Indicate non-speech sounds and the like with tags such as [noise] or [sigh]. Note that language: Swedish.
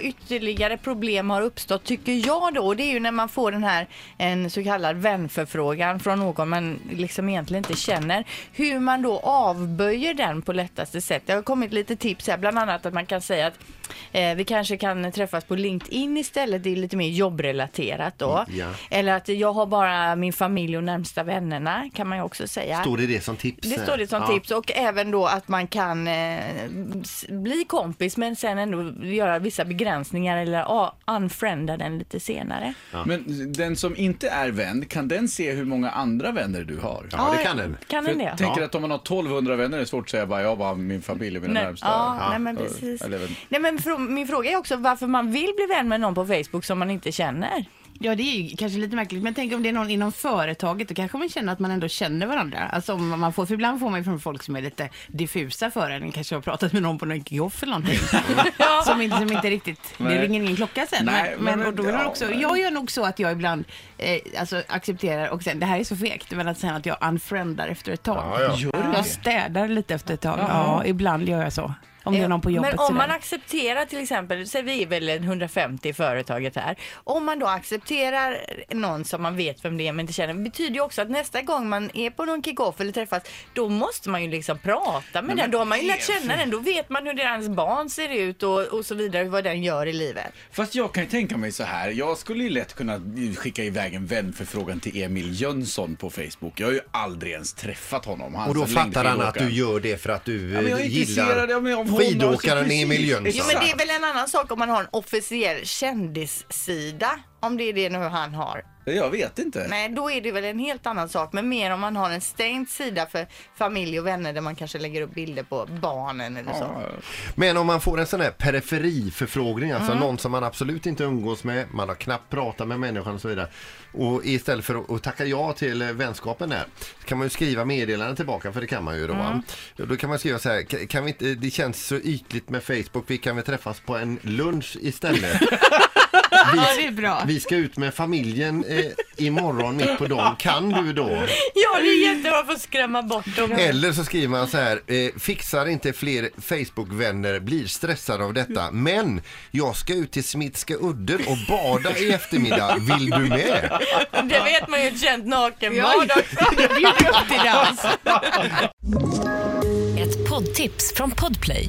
ytterligare problem har uppstått tycker jag då. Det är ju när man får den här en så kallad vänförfrågan från någon man liksom egentligen inte känner. Hur man då avböjer den på lättaste sätt. Det har kommit lite tips här, bland annat att man kan säga att eh, vi kanske kan träffas på LinkedIn istället. Det är lite mer jobbrelaterat då. Ja. Eller att jag har bara min familj och närmsta vännerna kan man ju också säga. Står det det som tips? Det står det som Ja. tips och även då att man kan eh, bli kompis men sen ändå göra vissa begränsningar eller ah, unfrienda den lite senare. Men den som inte är vän, kan den se hur många andra vänner du har? Ja, det kan den. Kan den jag det? tänker att om man har 1200 vänner är det svårt att säga bara jag bara min familj och mina Nej, närmsta. ja, nej men precis. Eller, Nej men min fråga är också varför man vill bli vän med någon på Facebook som man inte känner. Ja, det är ju kanske lite märkligt, men tänk om det är någon inom företaget, då kanske man känner att man ändå känner varandra. Alltså om man får, för ibland får man ju från folk som är lite diffusa för en, kanske har pratat med någon på någon kioff eller någonting. [laughs] som, inte, som inte riktigt, det Nej. ringer ingen klocka sen. Nej, men, men, men- och då är det ja, också, jag gör nog så att jag ibland eh, alltså, accepterar och sen, det här är så fegt, men att sen att jag unfriendar efter ett tag. Ja, ja. Jag det? städar lite efter ett tag. Ja, ibland gör jag så. Om det är någon på jobbet. Men om sådär. man accepterar till exempel, så vi är väl en 150 i företaget här. Om man då accepterar någon som man vet vem det är men inte känner, betyder ju också att nästa gång man är på någon kick-off eller träffas, då måste man ju liksom prata med den. Då har man ju lärt känna den. Då vet man hur deras barn ser ut och, och så vidare, vad den gör i livet. Fast jag kan ju tänka mig så här. Jag skulle ju lätt kunna skicka iväg en vänförfrågan till Emil Jönsson på Facebook. Jag har ju aldrig ens träffat honom. Han Och då är fattar han att du gör det för att du Ja, men jag är eh, intresserad gillar av- av honom, skidåkaren Emil. Jönsson. Jo, men det är väl en annan sak om man har en officiell kändissida, om det är det nu han har. Jag vet inte. Nej, då är det väl en helt annan sak. Men mer om man har en stängd sida för familj och vänner där man kanske lägger upp bilder på barnen eller så. Ja, Men om man får en sån här periferiförfrågning, alltså någon som man absolut inte umgås med, man har knappt pratat med människan och så vidare. Och istället för att, tacka ja till vänskapen där, så kan man ju skriva meddelanden tillbaka, för det kan man ju då. va? Då kan man skriva så här, "Kan- kan vi inte, det känns så ytligt med Facebook, vi kan väl träffas på en lunch istället? [laughs] Ja, det är bra. Vi ska ut med familjen eh, imorgon mitt på dagen, kan du då? Ja, det är jättebra för att skrämma bort dem. Eller så skriver man så här, eh, fixar inte fler Facebook-vänner, blir stressad av detta. Men jag ska ut till Smitska udden och bada i eftermiddag, vill du med? Det vet man ju ett känt nakenbad Ja, också. Jag bjuder upp till dans. [laughs] Ett poddtips från Podplay.